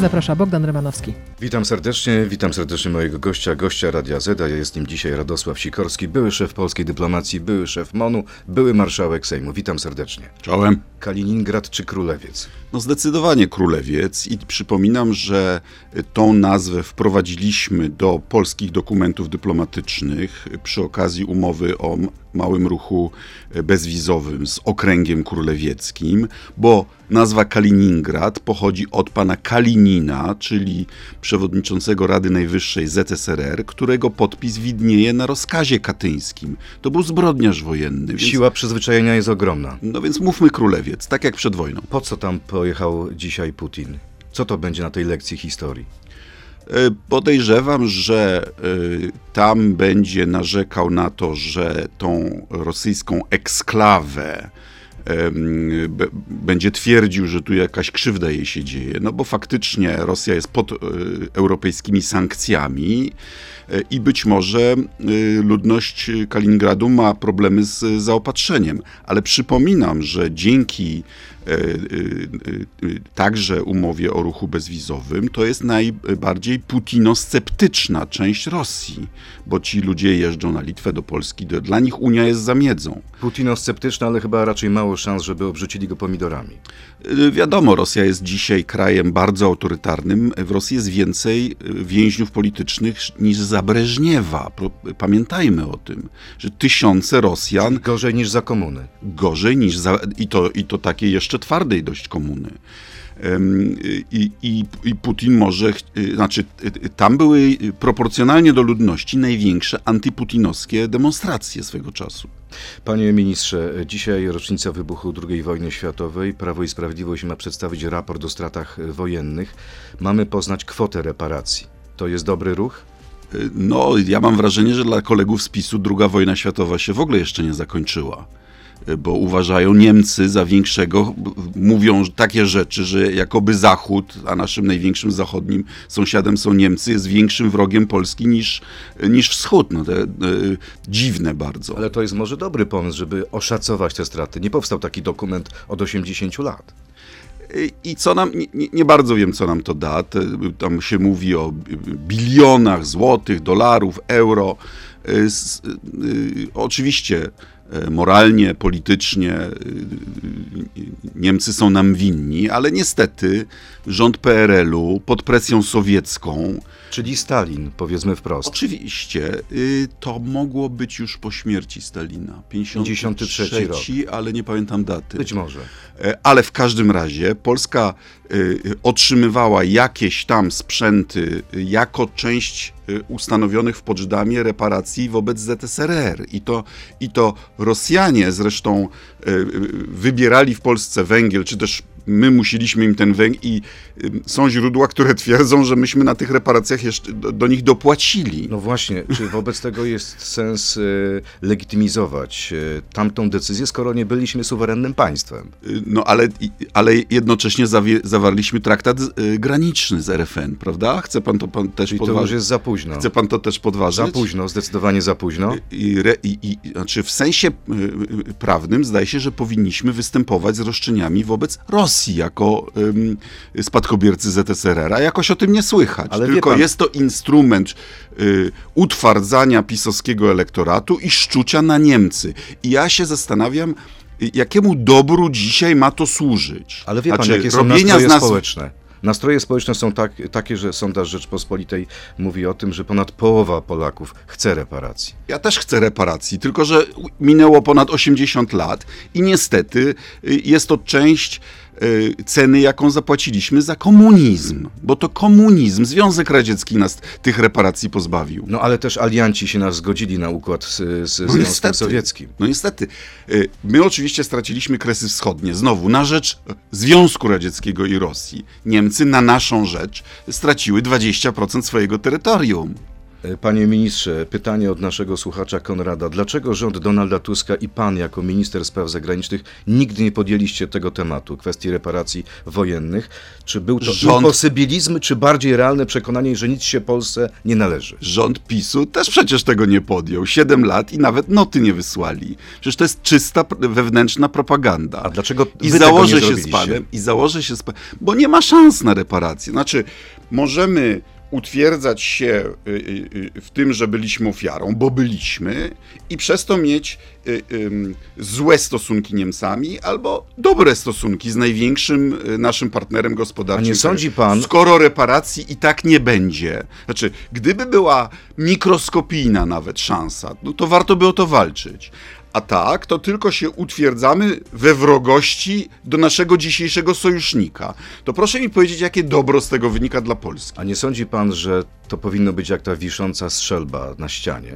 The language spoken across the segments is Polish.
Zaprasza Bogdan Rymanowski. Witam serdecznie, witam serdecznie mojego gościa, gościa Radia Z, a ja jest nim dzisiaj Radosław Sikorski, były szef polskiej dyplomacji, były szef MONU, były marszałek Sejmu. Witam serdecznie. Czołem. Kaliningrad czy Królewiec? No zdecydowanie Królewiec i przypominam, że tą nazwę wprowadziliśmy do polskich dokumentów dyplomatycznych przy okazji umowy o małym ruchu bezwizowym z okręgiem królewieckim, bo nazwa Kaliningrad pochodzi od pana Kalinina, czyli przewodniczącego Rady Najwyższej ZSRR, którego podpis widnieje na rozkazie katyńskim. To był zbrodniarz wojenny. Więc... Siła przyzwyczajenia jest ogromna. No więc mówmy Królewiec, tak jak przed wojną. Po co tam pojechał dzisiaj Putin? Co to będzie na tej lekcji historii? Podejrzewam, że tam będzie narzekał na to, że tą rosyjską eksklawę będzie twierdził, że tu jakaś krzywda jej się dzieje, no bo faktycznie Rosja jest pod europejskimi sankcjami i być może ludność Kaliningradu ma problemy z zaopatrzeniem. Ale przypominam, że dzięki także umowie o ruchu bezwizowym, to jest najbardziej putinosceptyczna część Rosji, bo ci ludzie jeżdżą na Litwę, do Polski, dla nich Unia jest zamiedzą. Putinosceptyczna, ale chyba raczej mało szans, żeby obrzucili go pomidorami. Wiadomo, Rosja jest dzisiaj krajem bardzo autorytarnym. W Rosji jest więcej więźniów politycznych niż za Breżniewa. Pamiętajmy o tym, że tysiące Rosjan... Gorzej niż za komuny. Gorzej niż za... I to, i to takie jeszcze twardej dość komuny. I, i, I, Putin może, znaczy tam były proporcjonalnie do ludności największe antyputinowskie demonstracje swego czasu. Panie ministrze, dzisiaj rocznica wybuchu II wojny światowej. Prawo i Sprawiedliwość ma przedstawić raport o stratach wojennych. Mamy poznać kwotę reparacji. To jest dobry ruch? No, ja mam wrażenie, że dla kolegów z PiSu II wojna światowa się w ogóle jeszcze nie zakończyła bo uważają Niemcy za większego, mówią takie rzeczy, że jakoby Zachód, a naszym największym zachodnim sąsiadem są Niemcy, jest większym wrogiem Polski niż, niż Wschód. No, te, e, dziwne bardzo. Ale to jest może dobry pomysł, żeby oszacować te straty. Nie powstał taki dokument od 80 lat. I co nam, nie, nie, bardzo wiem, co nam to da. Tam się mówi o bilionach złotych, dolarów, euro. Oczywiście moralnie, politycznie Niemcy są nam winni, ale niestety rząd PRL-u pod presją sowiecką. Czyli Stalin, powiedzmy wprost. Oczywiście, to mogło być już po śmierci Stalina. 53 rok. ale nie pamiętam daty. Być może. Ale w każdym razie Polska otrzymywała jakieś tam sprzęty jako część ustanowionych w Poczdamie reparacji wobec ZSRR. I to, I to Rosjanie zresztą wybierali w Polsce węgiel, czy też my musieliśmy im ten węgiel i są źródła, które twierdzą, że myśmy na tych reparacjach jeszcze do, do nich dopłacili. No właśnie, czy wobec tego jest sens y, legitymizować y, tamtą decyzję, skoro nie byliśmy suwerennym państwem? No ale, ale jednocześnie zawie, zawarliśmy traktat y, graniczny z RFN, prawda? Chce pan to pan też Czyli podważyć? to już jest za późno. Chce pan to też podważyć? Za późno, zdecydowanie za późno. I, i, i, znaczy w sensie prawnym zdaje się, że powinniśmy występować z roszczeniami wobec Rosji jako ym, spadkobiercy ZSRR, a jakoś o tym nie słychać. Ale Tylko pan... jest to instrument y, utwardzania pisowskiego elektoratu i szczucia na Niemcy. I ja się zastanawiam, jakiemu dobru dzisiaj ma to służyć. Ale wie pan, znaczy, jakie są nastroje nas... społeczne? Nastroje społeczne są tak, takie, że sondaż Rzeczpospolitej mówi o tym, że ponad połowa Polaków chce reparacji. Ja też chcę reparacji, tylko że minęło ponad 80 lat i niestety y, jest to część y, ceny, jaką zapłaciliśmy za komunizm, bo to komunizm, Związek Radziecki nas tych reparacji pozbawił. No ale też alianci się nas zgodzili na układ z, z no Związkiem niestety, Sowieckim. No niestety. Y, my oczywiście straciliśmy Kresy Wschodnie, znowu na rzecz Związku Radzieckiego i Rosji. Niemcy na naszą rzecz straciły 20% swojego terytorium. Panie ministrze, pytanie od naszego słuchacza Konrada. Dlaczego rząd Donalda Tuska i pan jako minister spraw zagranicznych nigdy nie podjęliście tego tematu, kwestii reparacji wojennych? Czy był to Rząd- imposybilizm, czy bardziej realne przekonanie, że nic się Polsce nie należy? Rząd PiSu też przecież tego nie podjął. Siedem lat i nawet noty nie wysłali. Przecież to jest czysta wewnętrzna propaganda. A dlaczego I założę się z panem, i założę się z panem, bo nie ma szans na reparacje. Znaczy, możemy utwierdzać się y, y, y, w tym, że byliśmy ofiarą, bo byliśmy, i przez to mieć złe stosunki Niemcami albo dobre stosunki z największym naszym partnerem gospodarczym. A nie sądzi pan- Skoro reparacji i tak nie będzie. Znaczy, gdyby była mikroskopijna nawet szansa, no to warto by o to walczyć. A tak, to tylko się utwierdzamy we wrogości do naszego dzisiejszego sojusznika. To proszę mi powiedzieć, jakie dobro z tego wynika dla Polski. A nie sądzi pan, że to powinno być jak ta wisząca strzelba na ścianie?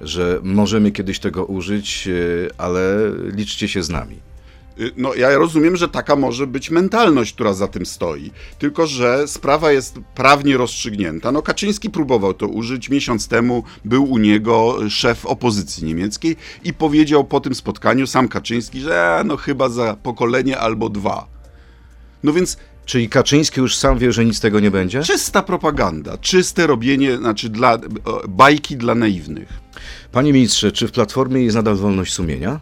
Że możemy kiedyś tego użyć, yy, ale liczcie się z nami. Y, No, ja rozumiem, że taka może być mentalność, która za tym stoi. Tylko, że sprawa jest prawnie rozstrzygnięta. No, Kaczyński próbował to użyć. Miesiąc temu był u niego szef opozycji niemieckiej i powiedział po tym spotkaniu sam Kaczyński, że no chyba za pokolenie albo dwa. No więc Czyli Kaczyński już sam wie, że nic z tego nie będzie? czysta propaganda, czyste robienie, znaczy dla, e, bajki dla naiwnych. Panie ministrze, czy w Platformie jest nadal wolność sumienia?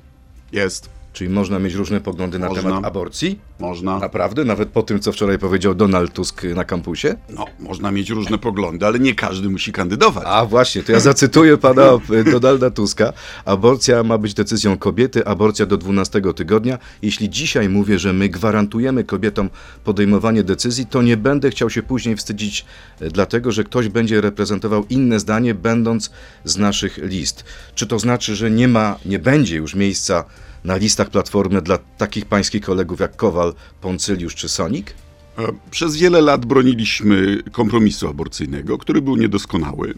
Jest, Czyli można mieć różne poglądy na Można. temat aborcji? można. Naprawdę? Nawet po tym, co wczoraj powiedział Donald Tusk na kampusie? No, można mieć różne poglądy, ale nie każdy musi kandydować. A właśnie, to ja zacytuję pana e, Donalda Tuska. Aborcja ma być decyzją kobiety, aborcja do 12 tygodnia. Jeśli dzisiaj mówię, że my gwarantujemy kobietom podejmowanie decyzji, to nie będę chciał się później wstydzić, e, dlatego że ktoś będzie reprezentował inne zdanie, będąc z naszych list. Czy to znaczy, że nie ma, nie będzie już miejsca na listach Platformy dla takich pańskich kolegów jak Kowal, Poncyliusz czy Sonik? E, Przez wiele lat broniliśmy kompromisu aborcyjnego, który był niedoskonały.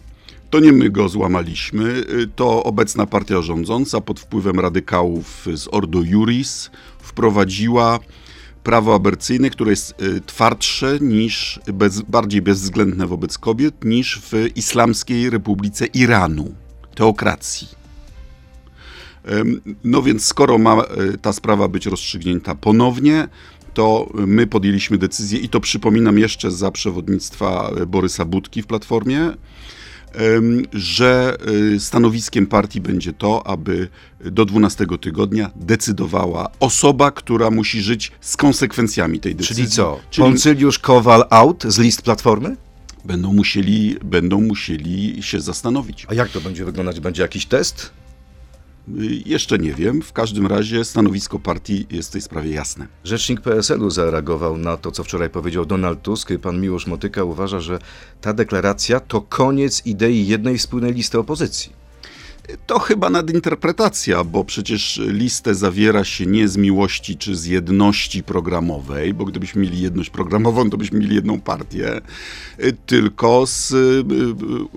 To nie my go złamaliśmy, to obecna partia rządząca pod wpływem radykałów z Ordo Juris wprowadziła prawo aborcyjne, które jest y, twardsze niż, bez, bardziej bezwzględne wobec kobiet niż w Islamskiej Republice Iranu, teokracji. No więc skoro ma e, ta sprawa być rozstrzygnięta ponownie, to my podjęliśmy decyzję i to przypominam jeszcze za przewodnictwa e, Borysa Budki w Platformie, że e, stanowiskiem partii będzie to, aby do 12 tygodnia decydowała osoba, która musi żyć z konsekwencjami tej decyzji. Czyli co? Czyli Poncyliusz Kowal out z list Platformy? będą, musieli, będą musieli się zastanowić. A jak to będzie wyglądać? Będzie jakiś test? Y, Jeszcze nie wiem, w każdym razie stanowisko partii jest w tej sprawie jasne. Rzecznik PSL-u zareagował na to, co wczoraj powiedział Donald Tusk. Pan Miłosz Motyka uważa, że ta deklaracja to koniec idei jednej wspólnej listy opozycji. To chyba nadinterpretacja, bo przecież listę zawiera się nie z miłości czy z jedności programowej, bo gdybyśmy mieli jedność programową, to byśmy mieli jedną partię, y, tylko z y, y,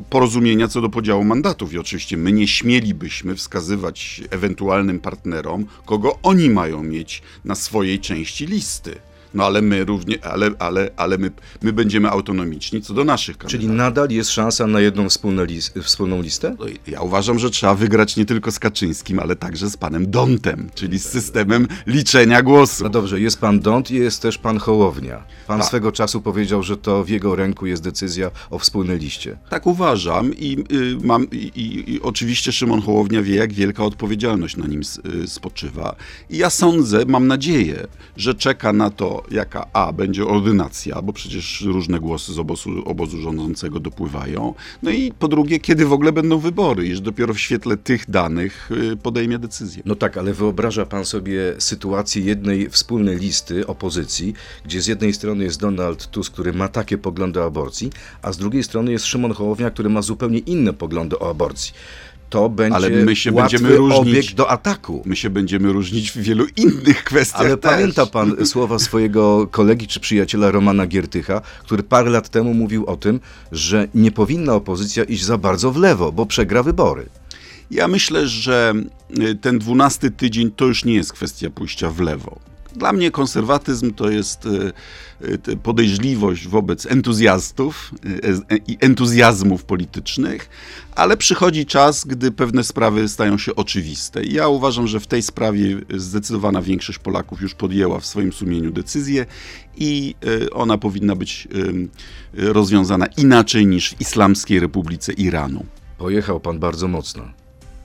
porozumienia co do podziału mandatów. I oczywiście my nie śmielibyśmy wskazywać ewentualnym partnerom, kogo oni mają mieć na swojej części listy. No ale my równie, ale, ale, ale my, my będziemy autonomiczni co do naszych kandydatów. Czyli nadal jest szansa na jedną wspólną, wspólną listę? No Ja uważam, że trzeba wygrać nie tylko z Kaczyńskim, ale także z panem Dontem, czyli z systemem liczenia głosów. No dobrze, jest pan Dąt i jest też pan Hołownia. Pan Tak. swego czasu powiedział, że to w jego ręku jest decyzja o wspólnej liście. Tak uważam i, y, mam, i, i, i oczywiście Szymon Hołownia wie, jak wielka odpowiedzialność na nim y, spoczywa. I ja sądzę, mam nadzieję, że czeka na to, jaka A będzie ordynacja, bo przecież różne głosy z obozu, obozu rządzącego dopływają. No i po drugie, kiedy w ogóle będą wybory, i że dopiero w świetle tych danych y, podejmie decyzję. No tak, ale wyobraża pan sobie sytuację jednej wspólnej listy opozycji, gdzie z jednej strony jest Donald Tusk, który ma takie poglądy o aborcji, a z drugiej strony jest Szymon Hołownia, który ma zupełnie inne poglądy o aborcji. To będzie Ale my się będziemy różnić. do ataku. My się będziemy różnić w wielu innych kwestiach. Ale też. pamięta pan słowa swojego kolegi czy przyjaciela Romana Giertycha, który parę lat temu mówił o tym, że nie powinna opozycja iść za bardzo w lewo, bo przegra wybory. Ja myślę, że y, ten dwunasty tydzień to już nie jest kwestia pójścia w lewo. Dla mnie konserwatyzm to jest e, podejrzliwość wobec entuzjastów i entuzjazmów politycznych, ale przychodzi czas, gdy pewne sprawy stają się oczywiste. Ja uważam, że w tej sprawie zdecydowana większość Polaków już podjęła w swoim sumieniu decyzję i ona powinna być rozwiązana inaczej niż w Islamskiej Republice Iranu. Pojechał pan bardzo mocno.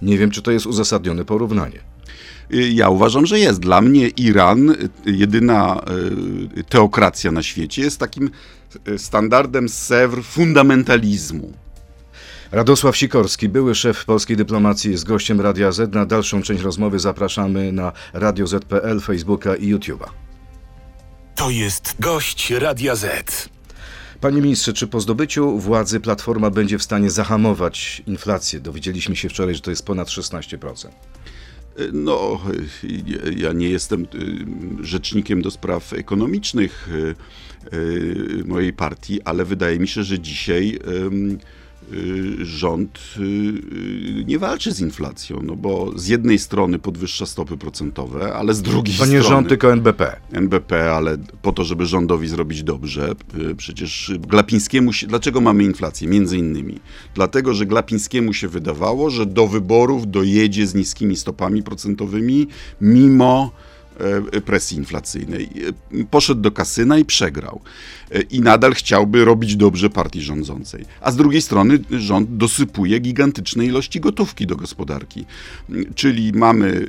Nie wiem, czy to jest uzasadnione porównanie. Y, ja uważam, że jest. Dla mnie Iran, y, jedyna y, teokracja na świecie, jest takim standardem Sewr fundamentalizmu. Radosław Sikorski, były szef polskiej dyplomacji, jest gościem Radia Z. Na dalszą część rozmowy zapraszamy na Radio Z.pl, Facebooka i YouTube'a. To jest gość Radia Z. Panie ministrze, czy po zdobyciu władzy Platforma będzie w stanie zahamować inflację? Dowiedzieliśmy się wczoraj, że to jest ponad 16%. No, ja nie jestem y, rzecznikiem do spraw ekonomicznych y, y, mojej partii, ale wydaje mi się, że dzisiaj rząd y, y, nie walczy z inflacją, no bo z jednej strony podwyższa stopy procentowe, ale z drugiej strony... To nie rząd, tylko NBP. NBP, ale po to, żeby rządowi zrobić dobrze. Przecież Glapińskiemu się... Dlaczego mamy inflację? Między innymi. Dlatego, że Glapińskiemu się wydawało, że do wyborów dojedzie z niskimi stopami procentowymi, mimo presji inflacyjnej. E, poszedł do kasyna i przegrał. E, I nadal chciałby robić dobrze partii rządzącej. A z drugiej strony rząd dosypuje gigantyczne ilości gotówki do gospodarki. Czyli mamy,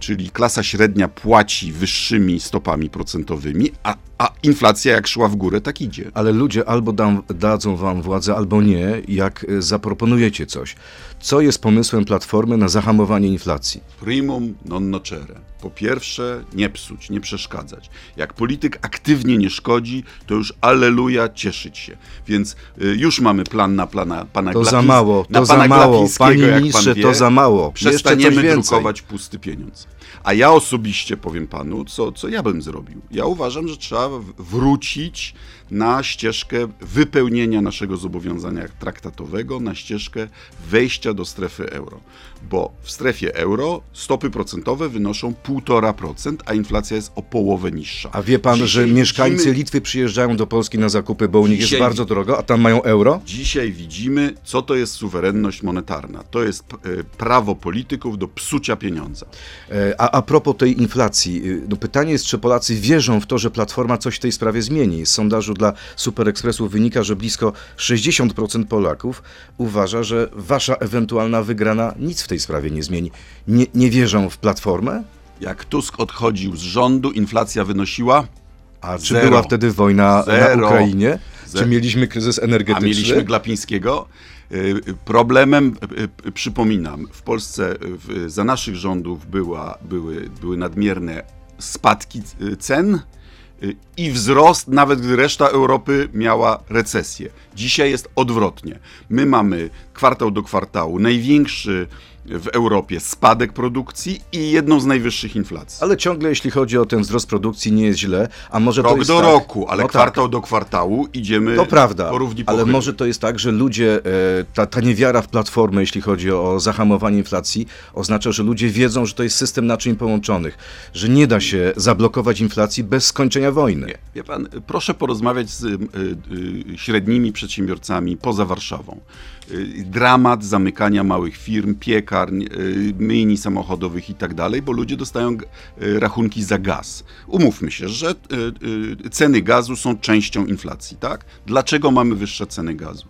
czyli klasa średnia płaci wyższymi stopami procentowymi, a, a inflacja jak szła w górę, tak idzie. Ale ludzie albo dam, dadzą wam władzę, albo nie, jak zaproponujecie coś. Co jest pomysłem Platformy na zahamowanie inflacji? Primum non nocere. Po pierwsze, nie psuć, nie przeszkadzać. Jak polityk aktywnie nie szkodzi, to już alleluja, cieszyć się. Więc y, już mamy plan na plana pana To za mało, to za mało. Panie ministrze, to za mało. Przestaniemy drukować pusty pieniądz. A ja osobiście powiem panu, co, co ja bym zrobił. Ja uważam, że trzeba wrócić na ścieżkę wypełnienia naszego zobowiązania traktatowego, na ścieżkę wejścia do strefy euro. Bo w strefie euro stopy procentowe wynoszą 1,5%, a inflacja jest o połowę niższa. A wie pan, Dzisiaj że mieszkańcy widzimy... Litwy przyjeżdżają do Polski na zakupy, bo u nich Dzisiaj... jest bardzo drogo, a tam mają euro? Dzisiaj widzimy, co to jest suwerenność monetarna. To jest e, prawo polityków do psucia pieniądza. E, a, a propos tej inflacji, y, no pytanie jest, czy Polacy wierzą w to, że Platforma coś w tej sprawie zmieni. Z sondażu dla Super Expressu wynika, że blisko 60% Polaków uważa, że wasza ewentualna wygrana nic w tej sprawie nie zmieni. Nie, nie wierzą w Platformę? Jak Tusk odchodził z rządu, inflacja wynosiła a czy Zero. była wtedy wojna Zero. na Ukrainie? Czy mieliśmy kryzys energetyczny? A mieliśmy Glapińskiego? Y, problemem, y, y, przypominam, w Polsce za naszych rządów była, były, były nadmierne spadki cen i wzrost, nawet gdy reszta Europy miała recesję. Dzisiaj jest odwrotnie. My mamy kwartał do kwartału największy w Europie spadek produkcji i jedną z najwyższych inflacji. Ale ciągle jeśli chodzi o ten wzrost produkcji nie jest źle, a może Rok to jest do tak, roku, ale no kwartał tak. do kwartału idziemy To prawda, ale może to jest tak, że ludzie, e, ta, ta niewiara w platformę, jeśli chodzi o zahamowanie inflacji, oznacza, że ludzie wiedzą, że to jest system naczyń połączonych, że nie da się zablokować inflacji bez skończenia wojny. Nie. Wie pan, proszę porozmawiać z y, y, średnimi przedsiębiorcami poza Warszawą. Y, dramat zamykania małych firm, piekarń, y, myjni samochodowych i tak dalej, bo ludzie dostają y, rachunki za gaz. Umówmy się, że ceny gazu są częścią inflacji, tak? Dlaczego mamy wyższe ceny gazu?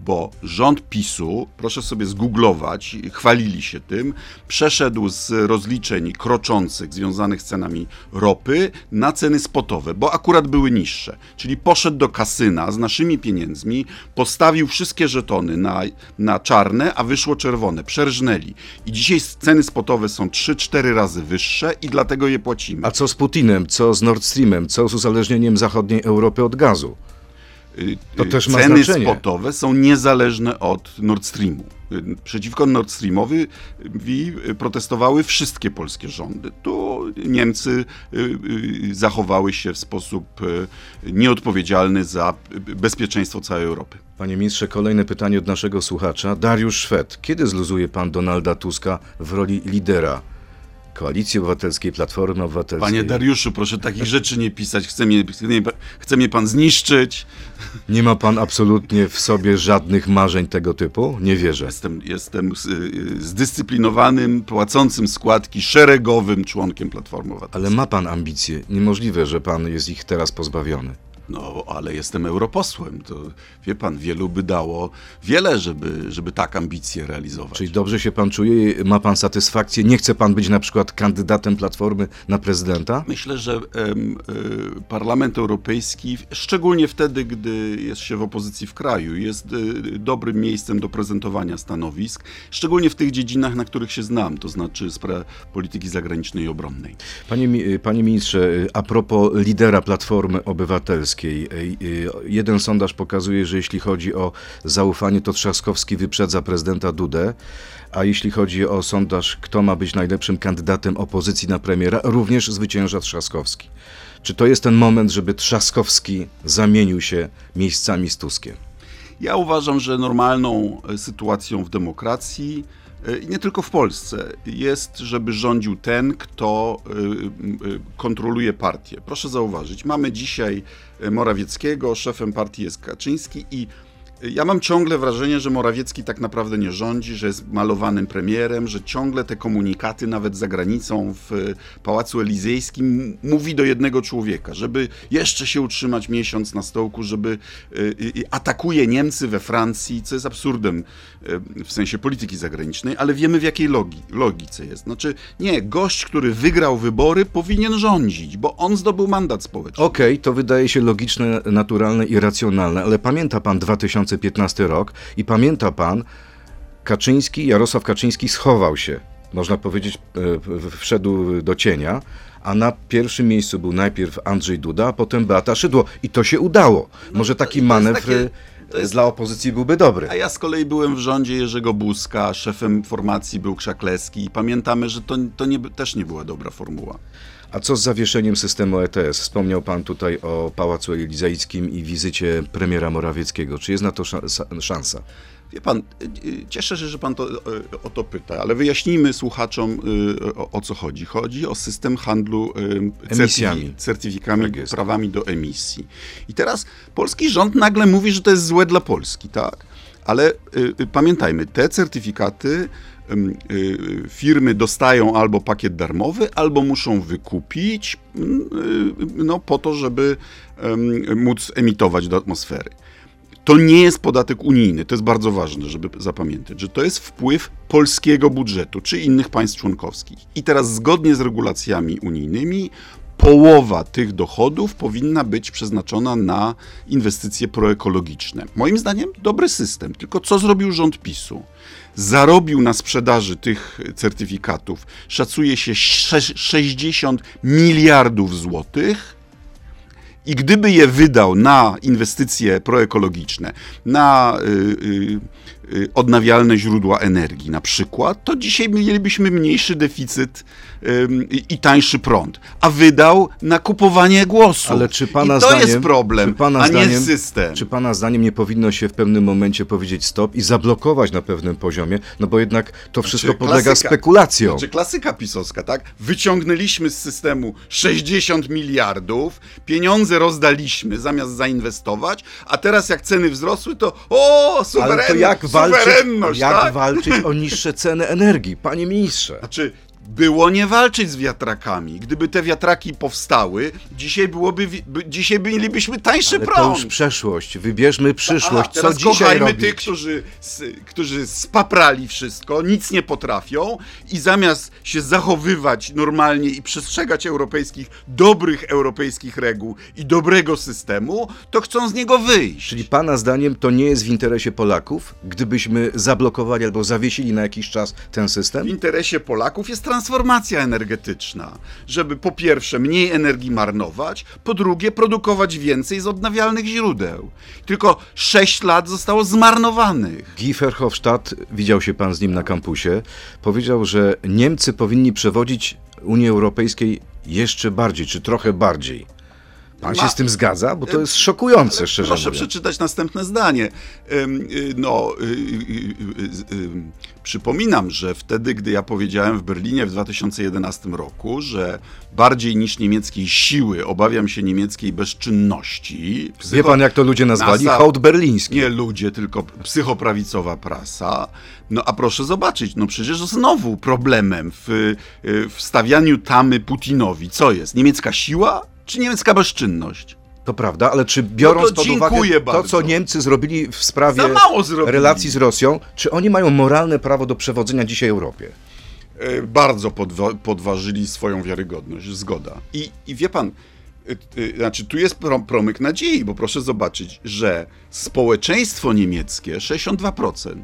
Bo rząd PiSu, proszę sobie zgooglować, chwalili się tym, przeszedł z rozliczeń kroczących związanych z cenami ropy na ceny spotowe, bo akurat były niższe. Czyli poszedł do kasyna z naszymi pieniędzmi, postawił wszystkie żetony na, na czarne, a wyszło czerwone. Przerżnęli. I dzisiaj ceny spotowe są 3-4 razy wyższe i dlatego je płacimy. A co z Putinem, co z Nord Streamem, co z uzależnieniem zachodniej Europy od gazu? To y, ceny spotowe są niezależne od Nord Streamu. Y, przeciwko Nord Streamowi protestowały wszystkie polskie rządy. Tu Niemcy y, zachowały się w sposób nieodpowiedzialny za bezpieczeństwo całej Europy. Panie ministrze, kolejne pytanie od naszego słuchacza. Dariusz Szwed. Kiedy zluzuje pan Donalda Tuska w roli lidera Koalicji Obywatelskiej, Platformy Obywatelskiej. Panie Dariuszu, proszę takich rzeczy nie pisać. Chce mnie, chce mnie, pan zniszczyć. Nie ma pan absolutnie w sobie żadnych marzeń tego typu? Nie wierzę. Jestem, jestem z- y, zdyscyplinowanym, płacącym składki, szeregowym członkiem Platformy Obywatelskiej. Ale ma pan ambicje. Niemożliwe, że pan jest ich teraz pozbawiony. No, ale jestem europosłem. To wie pan, wielu by dało wiele, żeby, żeby tak ambicje realizować. Czyli dobrze się pan czuje, ma pan satysfakcję? Nie chce pan być na przykład kandydatem Platformy na prezydenta? Myślę, że em, y, Parlament Europejski, szczególnie wtedy, gdy jest się w opozycji w kraju, jest y, dobrym miejscem do prezentowania stanowisk, szczególnie w tych dziedzinach, na których się znam, to znaczy spra- polityki zagranicznej i obronnej. Panie, mi- panie ministrze, a propos lidera Platformy Obywatelskiej, y, y, jeden sondaż pokazuje, że jeśli chodzi o zaufanie, to Trzaskowski wyprzedza prezydenta Dudę, a jeśli chodzi o sondaż, kto ma być najlepszym kandydatem opozycji na premiera, również zwycięża Trzaskowski. Czy to jest ten moment, żeby Trzaskowski zamienił się miejscami z Tuskiem? Ja uważam, że normalną e, sytuacją w demokracji, e, i nie tylko w Polsce, jest, żeby rządził ten, kto e, e, kontroluje partię. Proszę zauważyć, mamy dzisiaj e, Morawieckiego, szefem partii jest Kaczyński i e, ja mam ciągle wrażenie, że Morawiecki tak naprawdę nie rządzi, że jest malowanym premierem, że ciągle te komunikaty, nawet za granicą w e, Pałacu Elizejskim, mówi do jednego człowieka, żeby jeszcze się utrzymać miesiąc na stołku, żeby e, atakuje Niemcy we Francji, co jest absurdem e, w sensie polityki zagranicznej, ale wiemy w jakiej logi, logice jest. Znaczy, nie, gość, który wygrał wybory, powinien rządzić, bo on zdobył mandat społeczny. Okej, to wydaje się logiczne, naturalne i racjonalne, ale pamięta pan 2015 rok i pamięta pan, Kaczyński, Jarosław Kaczyński schował się, można powiedzieć, e, wszedł do cienia, a na pierwszym miejscu był najpierw Andrzej Duda, a potem Beata Szydło. I to się udało. Może taki manewr jest- dla opozycji byłby dobry. A ja z kolei byłem w rządzie Jerzego Buzka, szefem formacji był Krzakleski i pamiętamy, że to, to nie, też nie była dobra formuła. A co z zawieszeniem systemu ETS? Wspomniał pan tutaj o Pałacu Elizejskim i wizycie premiera Morawieckiego. Czy jest na to szansa? Wie pan, y, y, cieszę się, że pan to, y, o to pyta, ale wyjaśnijmy słuchaczom, o, o co chodzi. Chodzi o system handlu Emisjami. certyfi- certyfikami, Tak prawami do emisji. I teraz polski rząd nagle mówi, że to jest złe dla Polski, tak? Ale pamiętajmy, te certyfikaty firmy dostają albo pakiet darmowy, albo muszą wykupić mm, no, po to, żeby móc emitować do atmosfery. To nie jest podatek unijny, to jest bardzo ważne, żeby zapamiętać, że to jest wpływ polskiego budżetu czy innych państw członkowskich. I teraz zgodnie z regulacjami unijnymi połowa tych dochodów powinna być przeznaczona na inwestycje proekologiczne. Moim zdaniem dobry system, tylko co zrobił rząd PiSu? Zarobił na sprzedaży tych certyfikatów, szacuje się sze- 60 miliardów złotych, i gdyby je wydał na inwestycje proekologiczne, na y, y, odnawialne źródła energii na przykład, to dzisiaj mielibyśmy mniejszy deficyt i, tańszy prąd. A wydał na kupowanie głosów. Ale czy pana I to zdaniem, jest problem, czy pana a zdaniem, nie system. Czy pana zdaniem nie powinno się w pewnym momencie powiedzieć stop i zablokować na pewnym poziomie? No bo jednak to wszystko Znaczy, podlega klasyka- spekulacjom. Znaczy klasyka pisowska, tak? Wyciągnęliśmy z systemu 60 miliardów, pieniądze rozdaliśmy zamiast zainwestować, a teraz jak ceny wzrosły, to o, suwerenność, Ale to jak walczyć, jak tak? walczyć o niższe ceny energii, panie ministrze? Znaczy, było nie walczyć z wiatrakami. Gdyby te wiatraki powstały, dzisiaj byłoby, by, dzisiaj mielibyśmy tańszy Ale to prąd. już przeszłość. Wybierzmy przyszłość. A, Co dzisiaj kochajmy robić? tych, którzy, którzy spaprali wszystko, nic nie potrafią i zamiast się zachowywać normalnie i przestrzegać europejskich, dobrych europejskich reguł i dobrego systemu, to chcą z niego wyjść. Czyli pana zdaniem to nie jest w interesie Polaków, gdybyśmy zablokowali albo zawiesili na jakiś czas ten W system? interesie Polaków jest transformacja energetyczna, żeby po pierwsze mniej energii marnować, po drugie produkować więcej z odnawialnych źródeł. Tylko 6 lat zostało zmarnowanych. Guy Verhofstadt, widział się pan z nim na kampusie, powiedział, że Niemcy powinni przewodzić Unii Europejskiej jeszcze bardziej, czy trochę bardziej. Pan się z tym zgadza? Bo to jest szokujące, szczerze Proszę mówiąc. przeczytać następne zdanie. Y, No, y, y, przypominam, że wtedy, gdy ja powiedziałem w Berlinie w 2011 roku, że bardziej niż niemieckiej siły obawiam się niemieckiej bezczynności. Wie pan, jak to ludzie nazwali? Nasa- Hołd berliński. Nie ludzie, tylko psychoprawicowa prasa. No a proszę zobaczyć, no przecież znowu problemem w, w stawianiu tamy Putinowi, co jest? Niemiecka siła czy niemiecka bezczynność? To prawda, ale czy biorąc No to pod uwagę dziękuję to, bardzo. co Niemcy zrobili w sprawie relacji z Rosją, czy oni mają moralne prawo do przewodzenia dzisiaj Europie? E, bardzo podwa- podważyli swoją wiarygodność, zgoda. I, i wie pan, e, e, znaczy tu jest pro, promyk nadziei, bo proszę zobaczyć, że społeczeństwo niemieckie 62%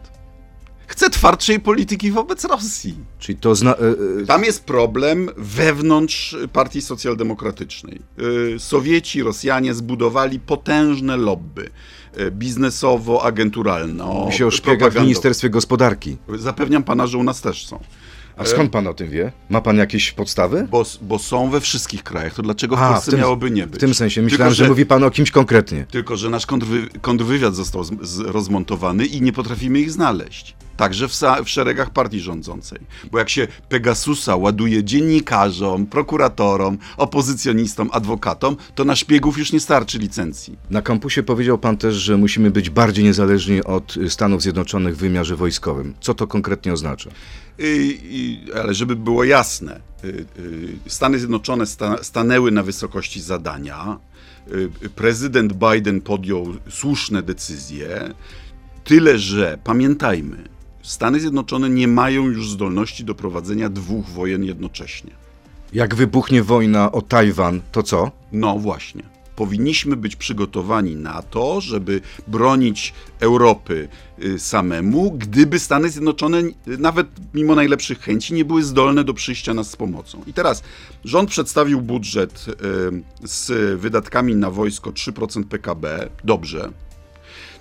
chce twardszej polityki wobec Rosji. Czyli to zna... e, e, Tam jest problem wewnątrz partii socjaldemokratycznej. Y, Sowieci, Rosjanie zbudowali potężne lobby biznesowo-agenturalne. Mówi się o szpiegach w. Ministerstwie Gospodarki. Zapewniam pana, że u nas też są. A skąd pan o tym wie? Ma pan jakieś podstawy? Bo, bo są we wszystkich krajach. To dlaczego w A, Polsce w tym- miałoby nie być? W tym sensie. Tylko, Myślałem, że... mówi pan o kimś konkretnie. Tylko, że nasz kontrwy, kontrwywiad został z, z, rozmontowany i nie potrafimy ich znaleźć. Także w, w szeregach partii rządzącej. Bo jak się Pegasusa ładuje dziennikarzom, prokuratorom, opozycjonistom, adwokatom, to na szpiegów już nie starczy licencji. Na kampusie powiedział pan też, że musimy być bardziej niezależni od y, Stanów Zjednoczonych w wymiarze wojskowym. Co to konkretnie oznacza? I, i, ale żeby było jasne, y, y, Stany Zjednoczone sta, stanęły na wysokości zadania. Y, Prezydent Biden podjął słuszne decyzje. Tyle, że pamiętajmy, Stany Zjednoczone nie mają już zdolności do prowadzenia dwóch wojen jednocześnie. Jak wybuchnie wojna o Tajwan, to co? No właśnie. Powinniśmy być przygotowani na to, żeby bronić Europy y, samemu, gdyby Stany Zjednoczone, y, nawet mimo najlepszych chęci, nie były zdolne do przyjścia nas z pomocą. I teraz rząd przedstawił budżet y, z wydatkami na wojsko 3% PKB. Dobrze.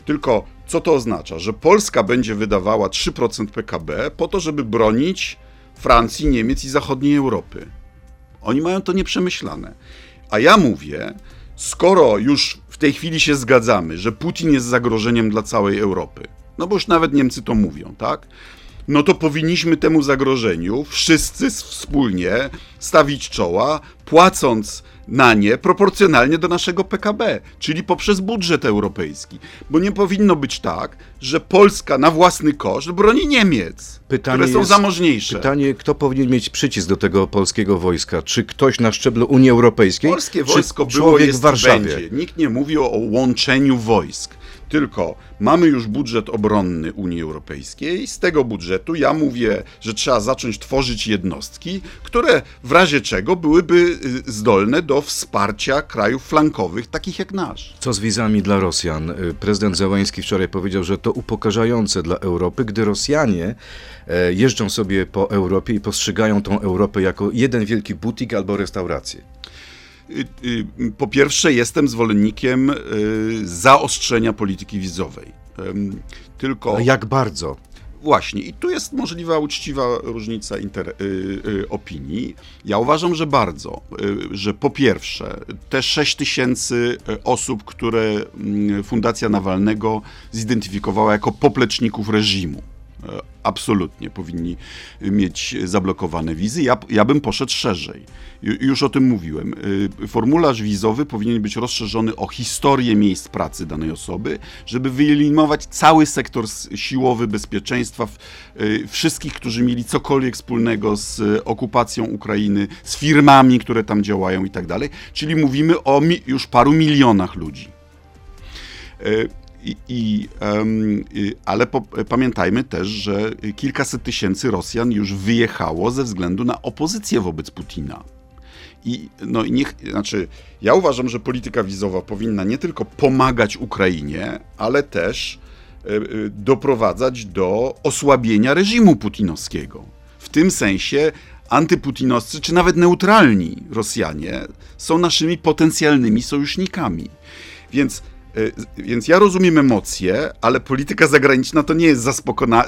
Tylko co to oznacza? Że Polska będzie wydawała 3% PKB po to, żeby bronić Francji, Niemiec i zachodniej Europy. Oni mają to nieprzemyślane. A ja mówię, skoro już w tej chwili się zgadzamy, że Putin jest zagrożeniem dla całej Europy, no bo już nawet Niemcy to mówią, tak? No to powinniśmy temu zagrożeniu wszyscy wspólnie stawić czoła, płacąc na nie proporcjonalnie do naszego PKB, czyli poprzez budżet europejski. Bo nie powinno być tak, że Polska na własny koszt broni Niemiec, które są jest- zamożniejsze. Pytanie, kto powinien mieć przycisk do tego polskiego wojska? Czy ktoś na szczeblu Unii Europejskiej? Polskie czy wojsko było, człowiek jest w Warszawie? będzie. Nikt nie mówi o, o łączeniu wojsk. Tylko mamy już budżet obronny Unii Europejskiej. Z tego budżetu ja mówię, że trzeba zacząć tworzyć jednostki, które w razie czego byłyby y, zdolne do wsparcia krajów flankowych, takich jak nasz. Co z wizami dla Rosjan? Y, Prezydent Zełański wczoraj powiedział, że to upokarzające dla Europy, gdy Rosjanie e, jeżdżą sobie po Europie i postrzegają tą Europę jako jeden wielki butik albo restaurację. Y, y, Po pierwsze, jestem zwolennikiem y, zaostrzenia polityki wizowej. Tylko. A jak bardzo? Właśnie, i tu jest możliwa uczciwa różnica inter, opinii. Ja uważam, że bardzo, że po pierwsze, te 6 tysięcy y, osób, które mm, Fundacja Nawalnego zidentyfikowała jako popleczników reżimu, absolutnie powinni mieć zablokowane wizy. Ja, ja bym poszedł szerzej. Ju- Już o tym mówiłem. Y, Formularz wizowy powinien być rozszerzony o historię miejsc pracy danej osoby, żeby wyeliminować cały sektor siłowy bezpieczeństwa, y, wszystkich, którzy mieli cokolwiek wspólnego z okupacją Ukrainy, z firmami, które tam działają i tak dalej. Czyli mówimy o już paru milionach ludzi. Y, I, i, em, y, ale po, pamiętajmy też, że kilkaset tysięcy Rosjan już wyjechało ze względu na opozycję wobec Putina. I no i niech, znaczy, ja uważam, że polityka wizowa powinna nie tylko pomagać Ukrainie, ale też e, e, doprowadzać do osłabienia reżimu putinowskiego. W tym sensie antyputinowscy, czy nawet neutralni Rosjanie są naszymi potencjalnymi sojusznikami. Więc, więc ja rozumiem emocje, ale polityka zagraniczna to nie jest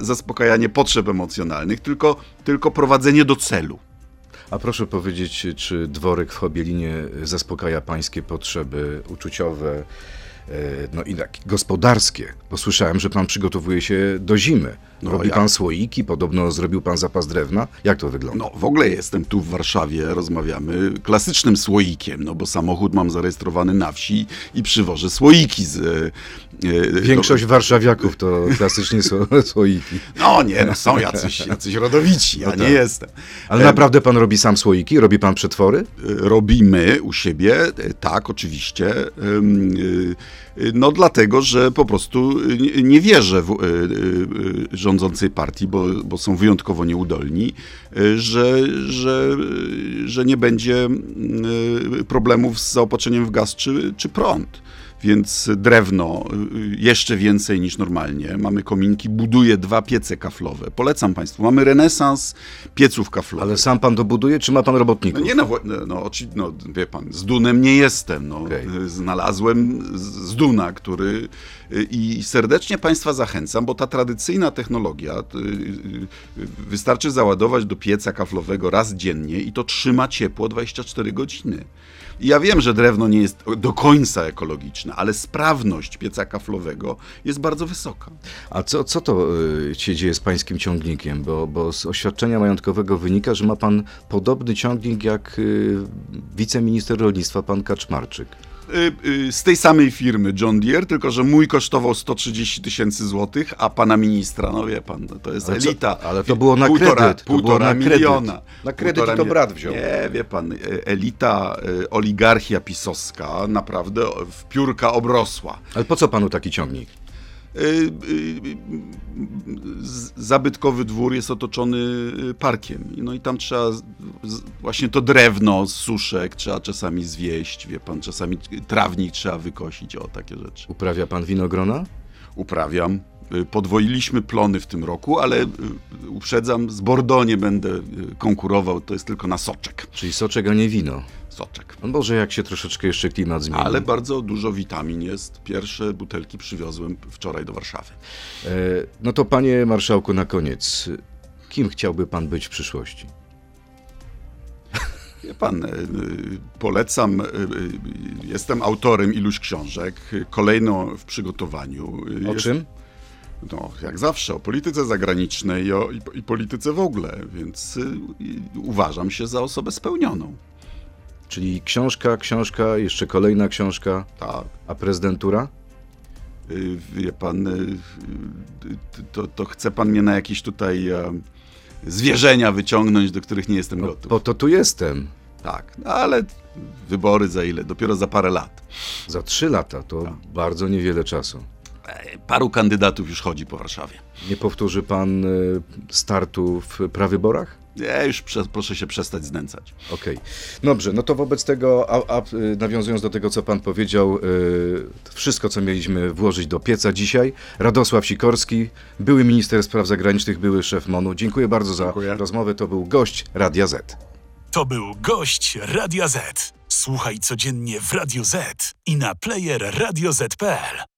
zaspokajanie potrzeb emocjonalnych, tylko, tylko prowadzenie do celu. A proszę powiedzieć, czy dworek w Chobielinie zaspokaja pańskie potrzeby uczuciowe, no i tak, gospodarskie? Bo słyszałem, że pan przygotowuje się do zimy. No, Robi ja- pan słoiki, podobno zrobił pan zapas drewna. Jak to wygląda? No, w ogóle jestem tu w Warszawie, rozmawiamy klasycznym słoikiem, no bo samochód mam zarejestrowany na wsi i przywożę słoiki z... e, e, Większość warszawiaków to klasycznie sło- słoiki. No nie, no są jacyś, jacyś rodowici, ja No nie tak. jestem. Ale E, naprawdę pan robi sam słoiki? Robi pan przetwory? robimy u siebie, e, tak, oczywiście. Y, y, No dlatego, że po prostu y, nie- wierzę w y, y, y, rządzącej partii, bo, bo są wyjątkowo nieudolni, y, że, że, y, że nie będzie y, problemów z zaopatrzeniem w gaz czy, czy prąd. Więc drewno y, jeszcze więcej niż normalnie. Mamy kominki, buduję dwa piece kaflowe. Polecam Państwu. Mamy renesans pieców kaflowych. Ale sam pan dobuduje, czy ma pan No robotników? nie no, wo- no, no, oczy, no wie pan, z Dunem nie jestem. No. Okej. Y, Znalazłem z, Duna, który y, i serdecznie Państwa zachęcam, bo ta tradycyjna technologia, y, y, y, wystarczy załadować do pieca kaflowego raz dziennie i to trzyma ciepło 24 godziny. Ja wiem, że drewno nie jest do końca ekologiczne, ale sprawność pieca kaflowego jest bardzo wysoka. A co, co to y, się dzieje z pańskim ciągnikiem? Bo, bo z oświadczenia majątkowego wynika, że ma pan podobny ciągnik jak y, wiceminister rolnictwa, pan Kaczmarczyk. Y, y, z tej samej firmy John Deere, tylko że mój kosztował 130 tysięcy złotych, a pana ministra, no wie pan, no to jest Ale co- elita. ale to było na półtora, kredyt, Półtora miliona. Na kredyt Półtora to brat wziął. Nie, wie pan, y, elita, y, oligarchia pisowska naprawdę w piórka obrosła. Ale po co panu taki ciągnik? Y, y, Zabytkowy dwór jest otoczony y, parkiem. No i tam trzeba właśnie to drewno z suszek trzeba czasami zwieść, wie pan, czasami trawnik trzeba wykosić, o takie rzeczy. Uprawia pan winogrona? Uprawiam. Podwoiliśmy plony w tym roku, ale uprzedzam, z Bordeaux nie będę konkurował, to jest tylko na soczek. Czyli soczek, a nie wino. Soczek. No może jak się troszeczkę jeszcze klimat zmieni. Ale bardzo dużo witamin jest. Pierwsze butelki przywiozłem wczoraj do Warszawy. E, no to panie marszałku, na koniec. Kim chciałby pan być w przyszłości? Wie pan, y, polecam, y, y, jestem autorem iluś książek, kolejną w przygotowaniu. O jest- czym? No, jak zawsze, o polityce zagranicznej i, o, i, i polityce w ogóle, więc y, y, uważam się za osobę spełnioną. Czyli książka, książka, jeszcze kolejna książka, Tak. a prezydentura? Y, Wie pan, y, y, to, to chce pan mnie na jakieś tutaj e, zwierzenia wyciągnąć, do których nie jestem No, gotów. po to tu jestem. Tak, no, ale wybory za ile? Dopiero za parę lat. Za trzy lata to Tak. bardzo niewiele czasu. E, Paru kandydatów już chodzi po Warszawie. Nie powtórzy pan y, startu w prawyborach? Ja już prze, proszę się przestać znęcać. Okej. Dobrze, no to wobec tego, a, a, y, nawiązując do tego, co pan powiedział, y, wszystko, co mieliśmy włożyć do pieca dzisiaj, Radosław Sikorski, były minister spraw zagranicznych, były szef MONU. Dziękuję bardzo za Dziękuję. rozmowę. To był gość Radia Z. To był gość Radia Z. Słuchaj codziennie w Radio Z i na player radioz.pl.